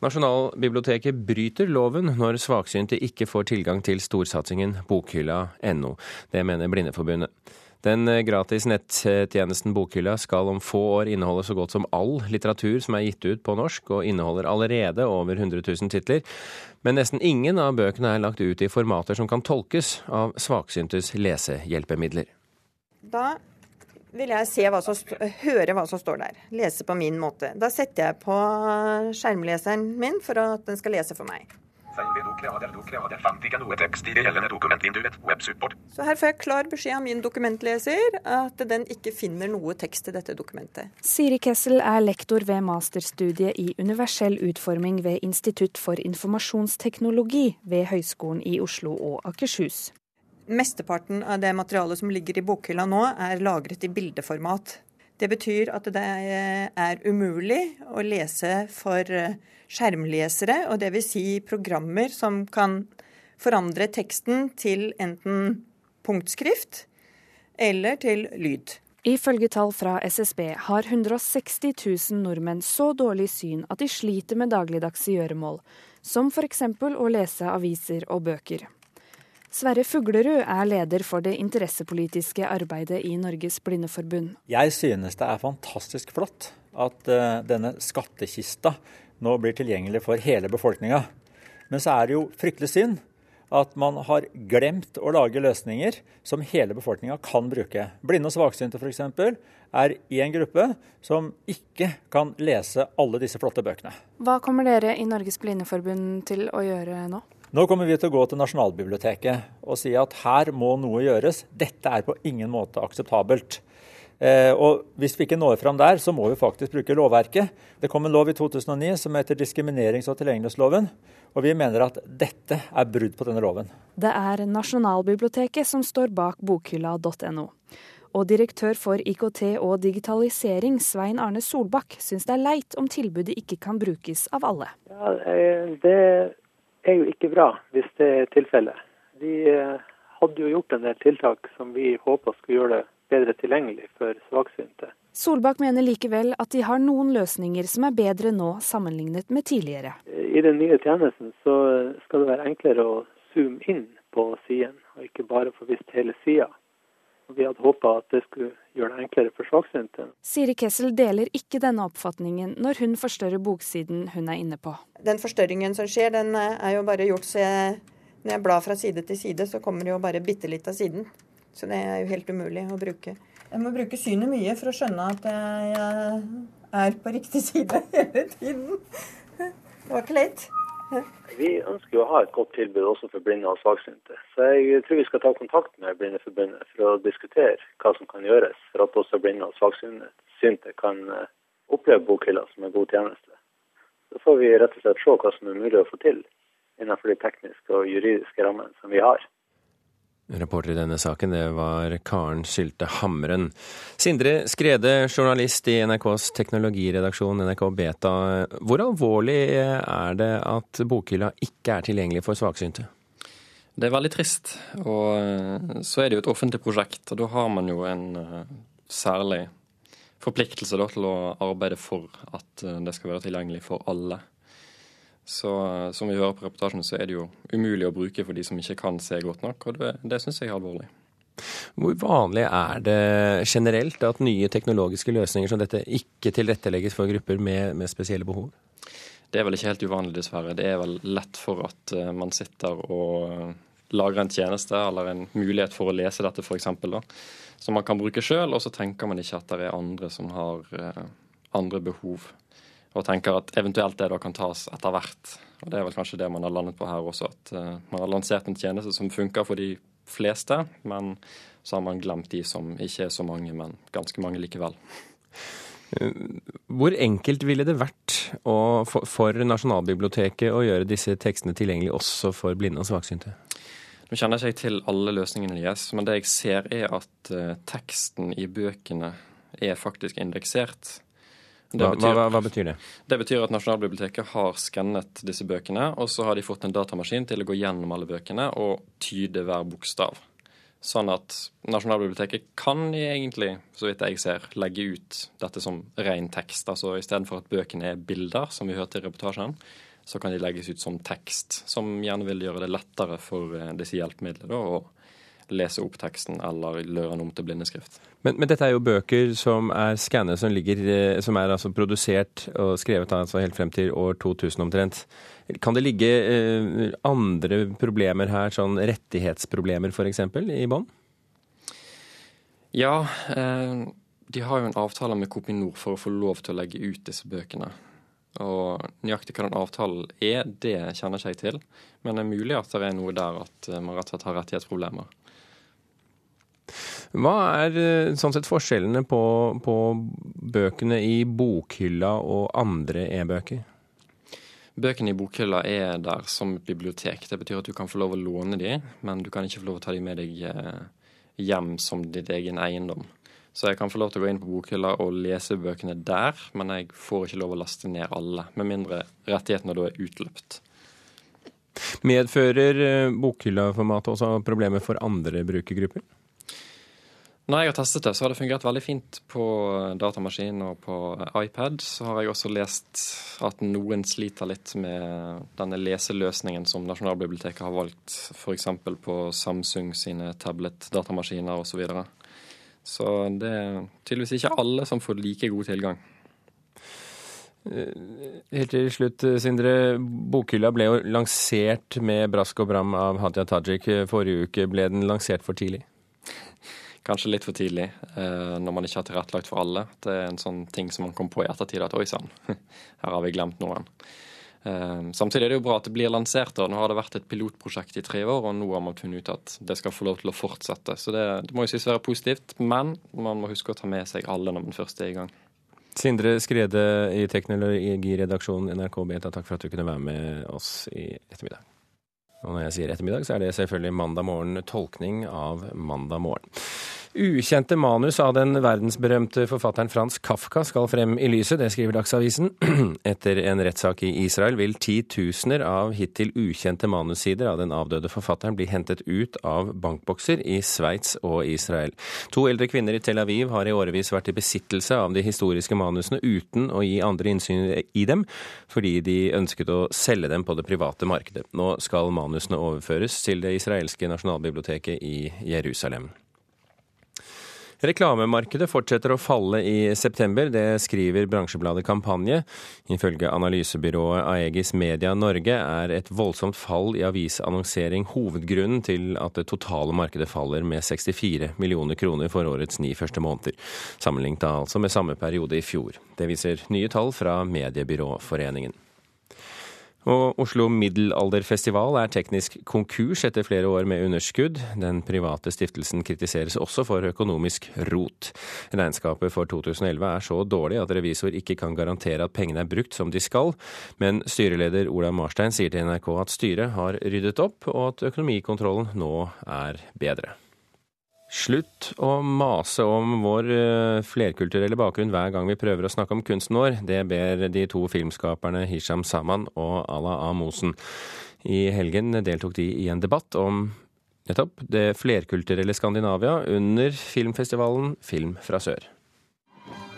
Nasjonalbiblioteket bryter loven når svaksynte ikke får tilgang til storsatsingen bokhylla.no. Det mener Blindeforbundet. Den gratis nettjenesten Bokhylla skal om få år inneholde så godt som all litteratur som er gitt ut på norsk, og inneholder allerede over 100 000 titler. Men nesten ingen av bøkene er lagt ut i formater som kan tolkes av svaksyntes lesehjelpemidler. Da vil jeg se hva som, høre hva som står der. Lese på min måte. Da setter jeg på skjermleseren min for at den skal lese for meg. Så her får jeg klar beskjed av min dokumentleser at den ikke finner noe tekst i dette dokumentet. Siri Kessel er lektor ved masterstudiet i universell utforming ved Institutt for informasjonsteknologi ved Høgskolen i Oslo og Akershus. Mesteparten av det materialet som ligger i bokhylla nå, er lagret i bildeformat. Det betyr at det er umulig å lese for skjermlesere, og dvs. Si programmer som kan forandre teksten til enten punktskrift eller til lyd. Ifølge tall fra SSB har 160 000 nordmenn så dårlig syn at de sliter med dagligdagse gjøremål, som f.eks. å lese aviser og bøker. Sverre Fuglerud er leder for det interessepolitiske arbeidet i Norges Blindeforbund. Jeg synes det er fantastisk flott at uh, denne skattkista nå blir tilgjengelig for hele befolkninga. Men så er det jo fryktelig synd at man har glemt å lage løsninger som hele befolkninga kan bruke. Blinde og svaksynte f.eks. er i en gruppe som ikke kan lese alle disse flotte bøkene. Hva kommer dere i Norges Blindeforbund til å gjøre nå? Nå kommer vi til å gå til Nasjonalbiblioteket og si at her må noe gjøres. Dette er på ingen måte akseptabelt. Eh, og Hvis vi ikke når fram der, så må vi faktisk bruke lovverket. Det kom en lov i 2009 som heter diskriminerings- og tilgjengelighetsloven. Og vi mener at dette er brudd på denne loven. Det er Nasjonalbiblioteket som står bak bokhylla.no. Og direktør for IKT og digitalisering, Svein Arne Solbakk, syns det er leit om tilbudet ikke kan brukes av alle. Ja, eh, det er jo ikke bra hvis det er tilfellet. Vi eh, hadde jo gjort en del tiltak som vi håpa skulle gjøre det bedre tilgjengelig for svaksynte. Solbakk mener likevel at de har noen løsninger som er bedre nå sammenlignet med tidligere. I den nye tjenesten så skal det være enklere å zoome inn på siden, og ikke bare få vist hele sida. Vi hadde håpa at det skulle gjøre det enklere for svaksynte. Siri Kessel deler ikke denne oppfatningen når hun forstørrer boksiden hun er inne på. Den forstørringen som skjer, den eh, er jo bare gjort så jeg, når jeg blar fra side til side, så kommer det jo bare bitte litt av siden. Så det er jo helt umulig å bruke. Jeg må bruke synet mye for å skjønne at jeg er på riktig side hele tiden. Det var ikke lett. Vi ønsker jo å ha et godt tilbud også for blinde og svaksynte. Så jeg tror vi skal ta kontakt med Blindeforbundet for å diskutere hva som kan gjøres for at også blinde og svaksynte kan eh, oppleve bokhylla som en god tjeneste. Så får vi rett og slett se hva som er mulig å få til innenfor de tekniske og juridiske rammene som vi har. Reporter i denne saken, det var Karen Sylte Hamren. Sindre Skrede, journalist i NRKs teknologiredaksjon NRK Beta. Hvor alvorlig er det at Bokhylla ikke er tilgjengelig for svaksynte? Det er veldig trist. Og eh, så er det jo et offentlig prosjekt, og da har man jo en eh, særlig forpliktelse da, til å arbeide for at eh, det skal være tilgjengelig for alle. Så som vi hører på reportasjen, så er det jo umulig å bruke for de som ikke kan se godt nok, og det, det syns jeg er alvorlig. Hvor vanlig er det generelt at nye teknologiske løsninger som dette ikke tilrettelegges for grupper med, med spesielle behov? Det er vel ikke helt uvanlig, dessverre. Det er vel lett for at eh, man sitter og lager en tjeneste eller en mulighet for å lese dette, f.eks., som man kan bruke sjøl, og så tenker man ikke at det er andre som har eh, andre behov og tenker at eventuelt det da kan tas etter hvert. Og Det er vel kanskje det man har landet på her også, at uh, man har lansert en tjeneste som funker for de fleste, men så har man glemt de som ikke er så mange, men ganske mange likevel. Hvor enkelt ville det vært å, for, for Nasjonalbiblioteket å gjøre disse tekstene tilgjengelig også for blinde og svaksynte? Nå kjenner jeg ikke til alle løsningene deres, men det jeg ser er at uh, teksten i bøkene er faktisk indeksert. Hva, betyr, hva, hva, betyr det? Det betyr at Nasjonalbiblioteket har skannet disse bøkene, og så har de fått en datamaskin til å gå gjennom alle bøkene og tyde hver bokstav. Sånn at Nasjonalbiblioteket kan egentlig, så vidt jeg ser, legge ut dette som ren tekst. Altså istedenfor at bøkene er bilder, som vi hørte i reportasjen, så kan de legges ut som tekst, som gjerne vil gjøre det lettere for eh, disse hjelpemidlene å lese opp teksten eller gjøre den om til blindeskrift. Men, men, dette er jo bøker som er skannet, som, ligger, eh, som er altså produsert og skrevet altså helt frem til år 2000 omtrent. Kan det ligge eh, andre problemer her, sånn rettighetsproblemer f.eks., i bånn? Ja, eh, de har jo en avtale med Kopinor for å få lov til å legge ut disse bøkene. Og nøyaktig hva den avtalen er, det kjenner ikke jeg til. Men det er mulig at det er noe der at man rett og slett har rettighetsproblemer. Hva er eh, sånn sett forskjellene på, på bøkene i bokhylla og andre e-bøker? Bøkene i bokhylla er der som et bibliotek. Det betyr at du kan få lov å låne de, men du kan ikke få lov å ta de med deg eh, hjem som ditt egen eiendom. Så jeg kan få lov til å gå inn på bokhylla og lese bøkene der, men jeg får ikke lov å laste ned alle, med mindre rettighetene da er utløpt. Medfører eh, bokhyllaformatet også problemer for andre brukergrupper? Når jeg har testet det, så har det fungert veldig fint på datamaskin og på iPad. Så har jeg også lest at noen sliter litt med denne leseløsningen som Nasjonalbiblioteket har valgt, f.eks. på Samsung sine tablet-datamaskiner osv. Så, videre. så det er tydeligvis ikke alle som får like god tilgang. Eh, helt til slutt, Sindre. Bokhylla ble jo lansert med brask og bram av Hadia Tajik forrige uke. Ble den lansert for tidlig? Kanskje litt for tidlig eh, når man ikke har tilrettelagt for alle. Det er en sånn ting som man kom på i ettertid at oi sann, her har vi glemt noen. Eh, samtidig er det jo bra at det blir lansert. og Nå har det vært et pilotprosjekt i tre år, og nå har man funnet ut at det skal få lov til å fortsette. Så det, det må jo sies være positivt, men man må huske å ta med seg alle når man først er i gang. Sindre Skrede i Teknologiredaksjonen NRK Beta, takk for at du kunne være med oss i ettermiddag. Og når jeg sier ettermiddag, så er det selvfølgelig mandag morgen, tolkning av mandag morgen. Ukjente manus av den verdensberømte forfatteren Frans Kafka skal frem i lyset, det skriver Dagsavisen. Etter en rettssak i Israel vil titusener av hittil ukjente manussider av den avdøde forfatteren bli hentet ut av bankbokser i Sveits og Israel. To eldre kvinner i Tel Aviv har i årevis vært i besittelse av de historiske manusene uten å gi andre innsyn i dem, fordi de ønsket å selge dem på det private markedet. Nå skal manusene overføres til det israelske nasjonalbiblioteket i Jerusalem. Reklamemarkedet fortsetter å falle i september, det skriver bransjebladet Kampanje. Ifølge analysebyrået Aegis Media Norge er et voldsomt fall i avisannonsering hovedgrunnen til at det totale markedet faller med 64 millioner kroner for årets ni første måneder, sammenlignet altså med samme periode i fjor. Det viser nye tall fra Mediebyråforeningen. Og Oslo Middelalderfestival er teknisk konkurs etter flere år med underskudd. Den private stiftelsen kritiseres også for økonomisk rot. Regnskapet for 2011 er så dårlig at revisor ikke kan garantere at pengene er brukt som de skal, men styreleder Ola Marstein sier til NRK at styret har ryddet opp, og at økonomikontrollen nå er bedre. Slutt å mase om vår eh, flerkulturelle bakgrunn hver gang vi prøver å snakke om kunsten vår. Det ber de to filmskaperne Hisham Saman og Ala A. Mosen. I helgen deltok de i en debatt om nettopp det flerkulturelle Skandinavia under filmfestivalen Film fra sør.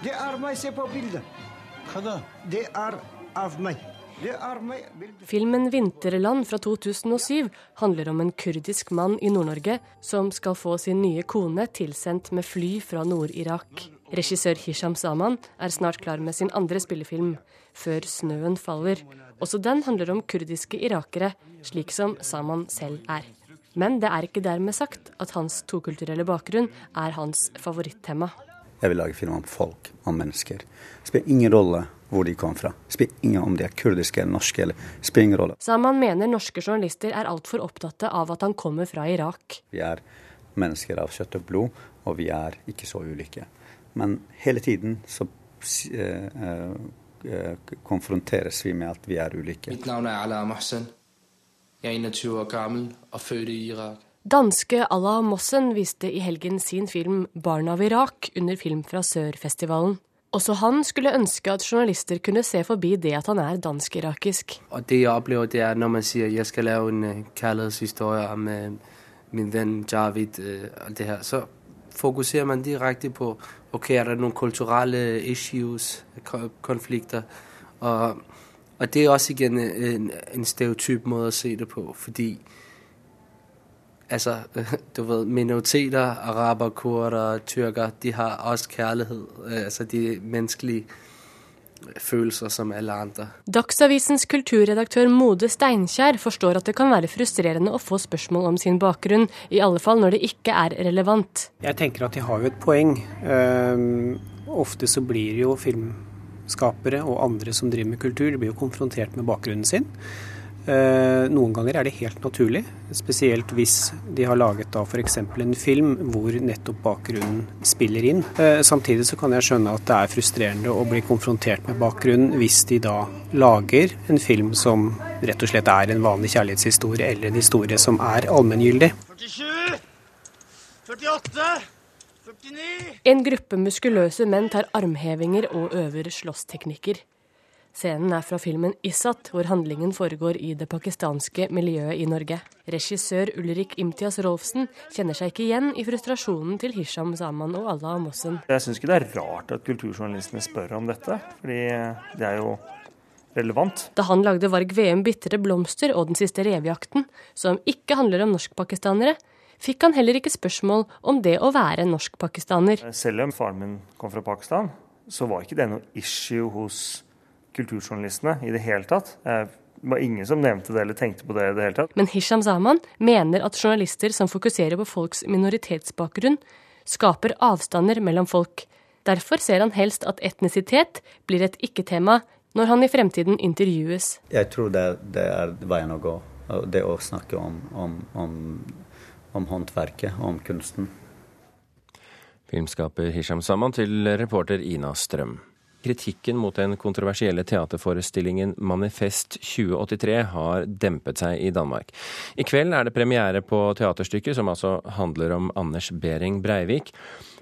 Det er meg, se på bildet. Hva da? Det er av meg. Filmen 'Vinterland' fra 2007 handler om en kurdisk mann i Nord-Norge som skal få sin nye kone tilsendt med fly fra Nord-Irak. Regissør Hisham Saman er snart klar med sin andre spillefilm, 'Før snøen faller'. Også den handler om kurdiske irakere, slik som Saman selv er. Men det er ikke dermed sagt at hans tokulturelle bakgrunn er hans favorittema. Jeg vil lage film om folk, om mennesker. Det spiller ingen rolle hvor de kom fra. Spiller ingen om de er kurdiske eller norske. eller spiller ingen rolle. Saman mener norske journalister er altfor opptatt av at han kommer fra Irak. Vi er mennesker av kjøtt og blod, og vi er ikke så ulike. Men hele tiden så eh, eh, konfronteres vi med at vi er ulike. Mitt navn er Ala Mohsen. Jeg er 21 år gammel og født i Irak. Danske Allah Mossen viste i helgen sin film 'Barn av Irak' under Film fra Sør-festivalen. Også han skulle ønske at journalister kunne se forbi det at han er dansk-irakisk. Og Det jeg opplever, det er når man sier jeg skal lage en uh, kjærlighetshistorie med min venn Javid, og det her, så fokuserer man direkte på ok, er det noen kulturelle issues, konflikter. Og Og det er også igjen en, en stereotyp måte å se det på, fordi altså, du ved, minoriteter, araber, kurder, tyrker, de har også kjærlighet. Altså de menneskelige følelser som alle andre. Dagsavisens kulturredaktør Mode Steinkjer forstår at det kan være frustrerende å få spørsmål om sin bakgrunn, i alle fall når det ikke er relevant. Jeg tenker at de har jo et poeng. Um, ofte så blir jo filmskapere og andre som driver med kultur, de blir jo konfrontert med bakgrunnen sin. Eh, noen ganger er det helt naturlig, spesielt hvis de har laget da f.eks. en film hvor nettopp bakgrunnen spiller inn. Eh, samtidig så kan jeg skjønne at det er frustrerende å bli konfrontert med bakgrunnen hvis de da lager en film som rett og slett er en vanlig kjærlighetshistorie, eller en historie som er allmenngyldig. 47, 48, 49 En gruppe muskuløse menn tar armhevinger og øver slåssteknikker. Scenen er fra filmen 'Isat', hvor handlingen foregår i det pakistanske miljøet i Norge. Regissør Ulrik Imtias Rolfsen kjenner seg ikke igjen i frustrasjonen til Hisham Zaman og Allah Mossen. Jeg syns ikke det er rart at kulturjournalistene spør om dette, fordi det er jo relevant. Da han lagde Varg VM 'Bitre blomster' og 'Den siste revejakten', som ikke handler om norskpakistanere, fikk han heller ikke spørsmål om det å være norskpakistaner. Selv om faren min kom fra Pakistan, så var ikke det noe issue hos kulturjournalistene i det hele tatt. Det var ingen som nevnte det eller tenkte på det i det hele tatt. Men Hisham Zaman mener at journalister som fokuserer på folks minoritetsbakgrunn, skaper avstander mellom folk. Derfor ser han helst at etnisitet blir et ikke-tema når han i fremtiden intervjues. Jeg tror det, det er veien å gå. Det å snakke om, om, om, om håndverket, om kunsten. Filmskaper Hisham Saman til reporter Ina Strøm. Kritikken mot den kontroversielle teaterforestillingen Manifest 2083 har dempet seg i Danmark. I kveld er det premiere på teaterstykket, som altså handler om Anders Behring Breivik.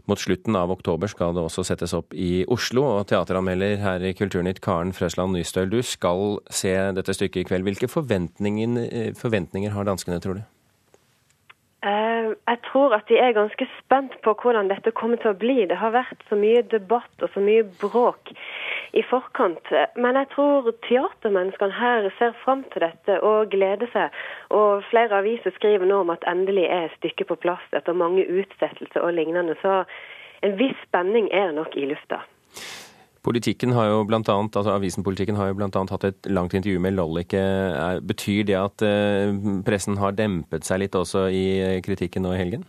Mot slutten av oktober skal det også settes opp i Oslo, og teateranmelder her i Kulturnytt Karen Frøsland Nystøl, du skal se dette stykket i kveld. Hvilke forventninger, eh, har danskene, tror du? Eh, jeg tror at de er ganske spent på hvordan dette kommer til å bli. Det har vært så mye debatt og så mye bråk i forkant. Men jeg tror teatermenneskene her ser fram til dette og gleder seg. Og flere aviser skriver nå om at endelig er stykket på plass etter mange utsettelser og lignende. Så en viss spenning er nok i lufta. Politikken har jo blant annet, altså Avisen Politikken har jo bl.a. hatt et langt intervju med Lollike. Betyr det at eh, pressen har dempet seg litt også i kritikken nå i helgen?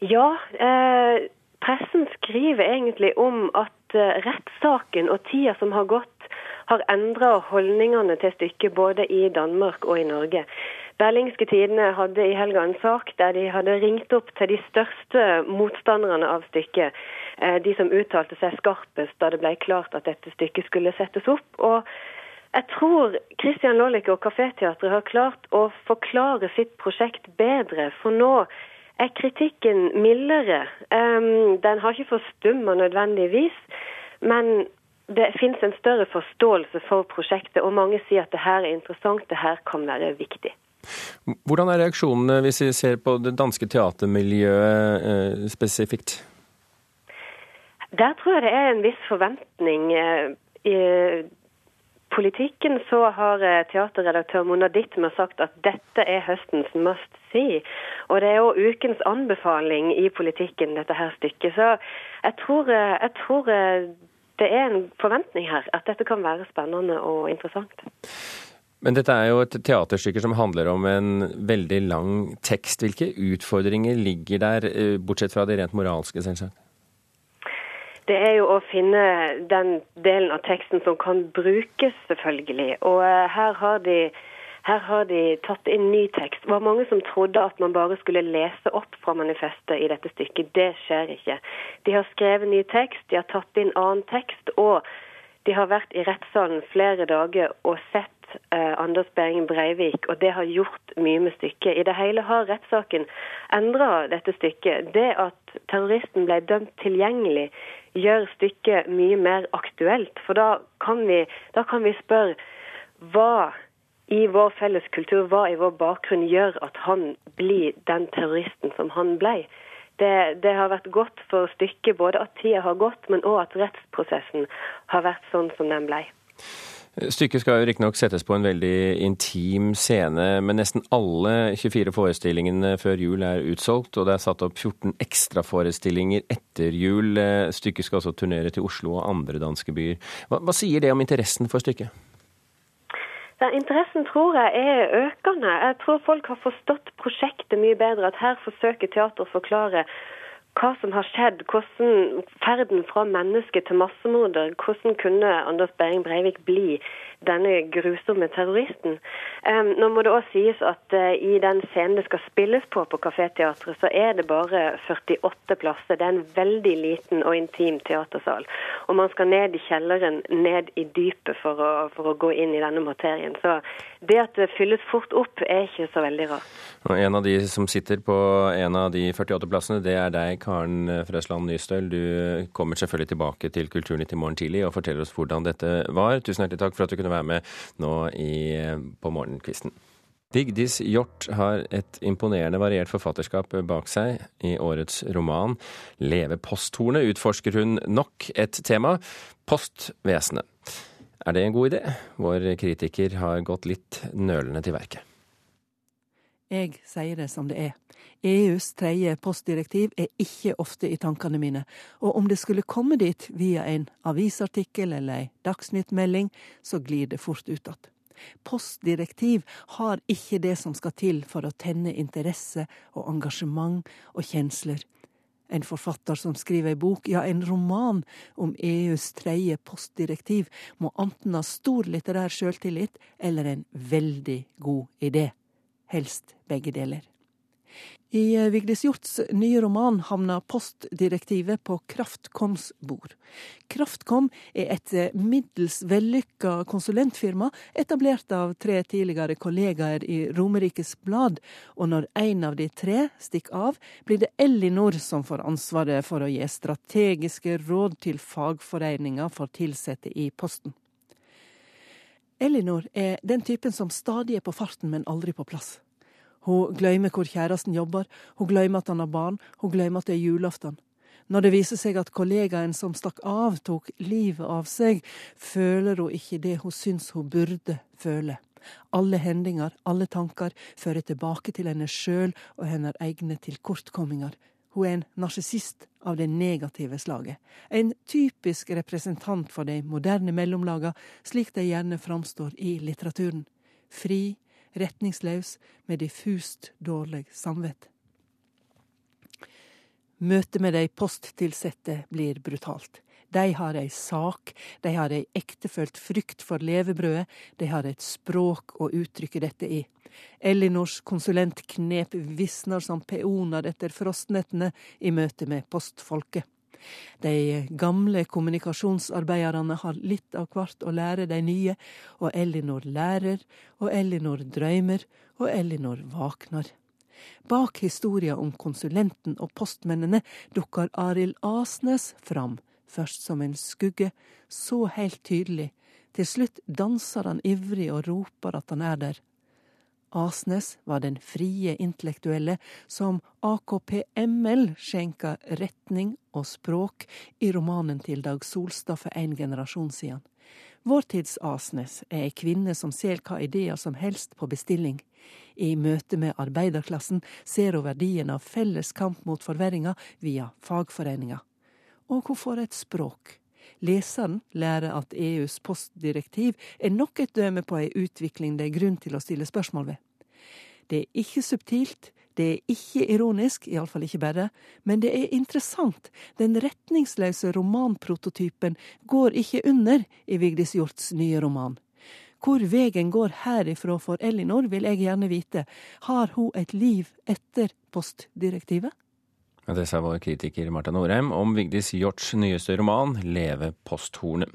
Ja, eh, pressen skriver egentlig om at eh, rettssaken og tida som har gått, har endra holdningene til stykket både i Danmark og i Norge. Berlingske Tidene hadde i helga en sak der de hadde ringt opp til de største motstanderne av stykket. Eh, de som uttalte seg skarpest da det ble klart at dette stykket skulle settes opp. Og jeg tror Christian Lollicke og Kaféteatret har klart å forklare sitt prosjekt bedre. For nå er kritikken mildere. Den har ikke forstumma nødvendigvis. Men det finnes en større forståelse for prosjektet, og mange sier at det her er interessant, det her kan være viktig. Hvordan er reaksjonene hvis vi ser på det danske teatermiljøet eh, spesifikt? Der tror jeg det er en viss forventning. Eh, I politikken så har eh, teaterredaktør Mona Dittmer sagt at dette er høstens must see. Og det er jo ukens anbefaling i politikken, dette her stykket. Så jeg tror, eh, jeg tror det er en forventning her, at dette kan være spennende og interessant. Men dette er jo et teaterstykke som handler om en veldig lang tekst. Hvilke utfordringer ligger der, bortsett fra det rent moralske, selvsagt? Det er jo å finne den delen av teksten som kan brukes, selvfølgelig. Og uh, her har de her har de tatt inn ny tekst. Det var mange som trodde at man bare skulle lese opp fra manifestet i dette stykket. Det skjer ikke. De har skrevet ny tekst, de har tatt inn annen tekst, og de har vært i rettssalen flere dager og sett uh, Anders Behring Breivik, og det har gjort mye med stykket. I det hele har rettssaken endra dette stykket. Det at terroristen ble dømt tilgjengelig, gjør stykket mye mer aktuelt. For da kan vi, da kan vi spørre hva i vår felles kultur, hva i vår bakgrunn gjør at han blir den terroristen som han ble? Det, det har vært godt for stykket både at tida har gått, men òg at rettsprosessen har vært sånn som den ble. Stykket skal jo riktignok settes på en veldig intim scene, men nesten alle 24 forestillingene før jul er utsolgt, og det er satt opp 14 ekstraforestillinger etter jul. Stykket skal også turnere til Oslo og andre danske byer. Hva, hva sier det om interessen for stykket? Ja, interessen tror jeg er økende. Jeg tror folk har forstått prosjektet mye bedre. At her forsøker teater å forklare hva som har skjedd, hvordan ferden fra menneske til massemorder, hvordan kunne Anders Behring Breivik bli denne grusomme terroristen. Nå må det òg sies at uh, i den scenen det skal spilles på på Kaféteatret, så er det bare 48 plasser. Det er en veldig liten og intim teatersal. Og man skal ned i kjelleren, ned i dypet for å, for å gå inn i denne materien. Så det at det fylles fort opp, er ikke så veldig rart. Og en av de som sitter på en av de 48 plassene, det er deg, Karen Frøsland Nystøl. Du kommer selvfølgelig tilbake til Kulturnytt i morgen tidlig og forteller oss hvordan dette var. Tusen hjertelig takk for at du kunne være med nå i, på morgenkvisten. Vigdis Hjort har et imponerende variert forfatterskap bak seg. I årets roman 'Leve posthornet' utforsker hun nok et tema postvesenet. Er det en god idé? Vår kritiker har gått litt nølende til verket. Jeg sier det som det er. EUs tredje postdirektiv er ikke ofte i tankene mine, og om det skulle komme dit via en avisartikkel eller ei dagsnyttmelding, så glir det fort ut igjen. Postdirektiv har ikke det som skal til for å tenne interesse og engasjement og kjensler. En forfatter som skriver ei bok, ja, en roman om EUs tredje postdirektiv, må enten ha stor litterær sjøltillit eller en veldig god idé helst begge deler. I Vigdis Hjorts nye roman havna postdirektivet på Kraftkoms bord. Kraftkom er et middels vellykka konsulentfirma etablert av tre tidligere kollegaer i Romerikes Blad, og når en av de tre stikker av, blir det Ellinor som får ansvaret for å gi strategiske råd til fagforeninga for ansatte i Posten. Elinor er den typen som stadig er på farten, men aldri på plass. Hun glemmer hvor kjæresten jobber, hun glemmer at han har barn, hun glemmer at det er julaften. Når det viser seg at kollegaen som stakk av, tok livet av seg, føler hun ikke det hun syns hun burde føle. Alle hendinger, alle tanker, fører tilbake til henne sjøl og hennes egne tilkortkomminger, hun er en narsissist av det negative slaget. En typisk representant for de moderne mellomlaga, slik de gjerne framstår i litteraturen. Fri, retningsløs, med diffust dårlig samvett. Møtet med de posttilsette blir brutalt. De har ei sak, de har ei ektefølt frykt for levebrødet, de har et språk å uttrykke dette i. Elinors konsulentknep visner som peoner etter frostnettene i møte med postfolket. De gamle kommunikasjonsarbeiderne har litt av hvert å lære de nye, og Elinor lærer, og Elinor drømmer, og Elinor våkner. Bak historia om konsulenten og postmennene dukker Arild Asnes fram, først som en skugge, så helt tydelig. Til slutt danser han ivrig og roper at han er der. Asnes var den frie intellektuelle som AKP-ML skjenka retning og språk i romanen til Dag Solstad for en generasjon siden. Vår tids Asnes er ei kvinne som ser hva ideer som helst på bestilling. I møte med arbeiderklassen ser hun verdien av felles kamp mot forverringa via fagforeninga. Og hun får et språk Leseren lærer at EUs postdirektiv er nok et døme på ei utvikling det er grunn til å stille spørsmål ved. Det er ikke subtilt, det er ikke ironisk, iallfall ikke bare, men det er interessant. Den retningsløse romanprototypen går ikke under i Vigdis Hjorts nye roman. Hvor veien går herifra for Elinor, vil jeg gjerne vite. Har hun et liv etter postdirektivet? Det sa vår kritiker Marta Norheim om Vigdis Hjorts nyeste roman 'Leve posthornet'.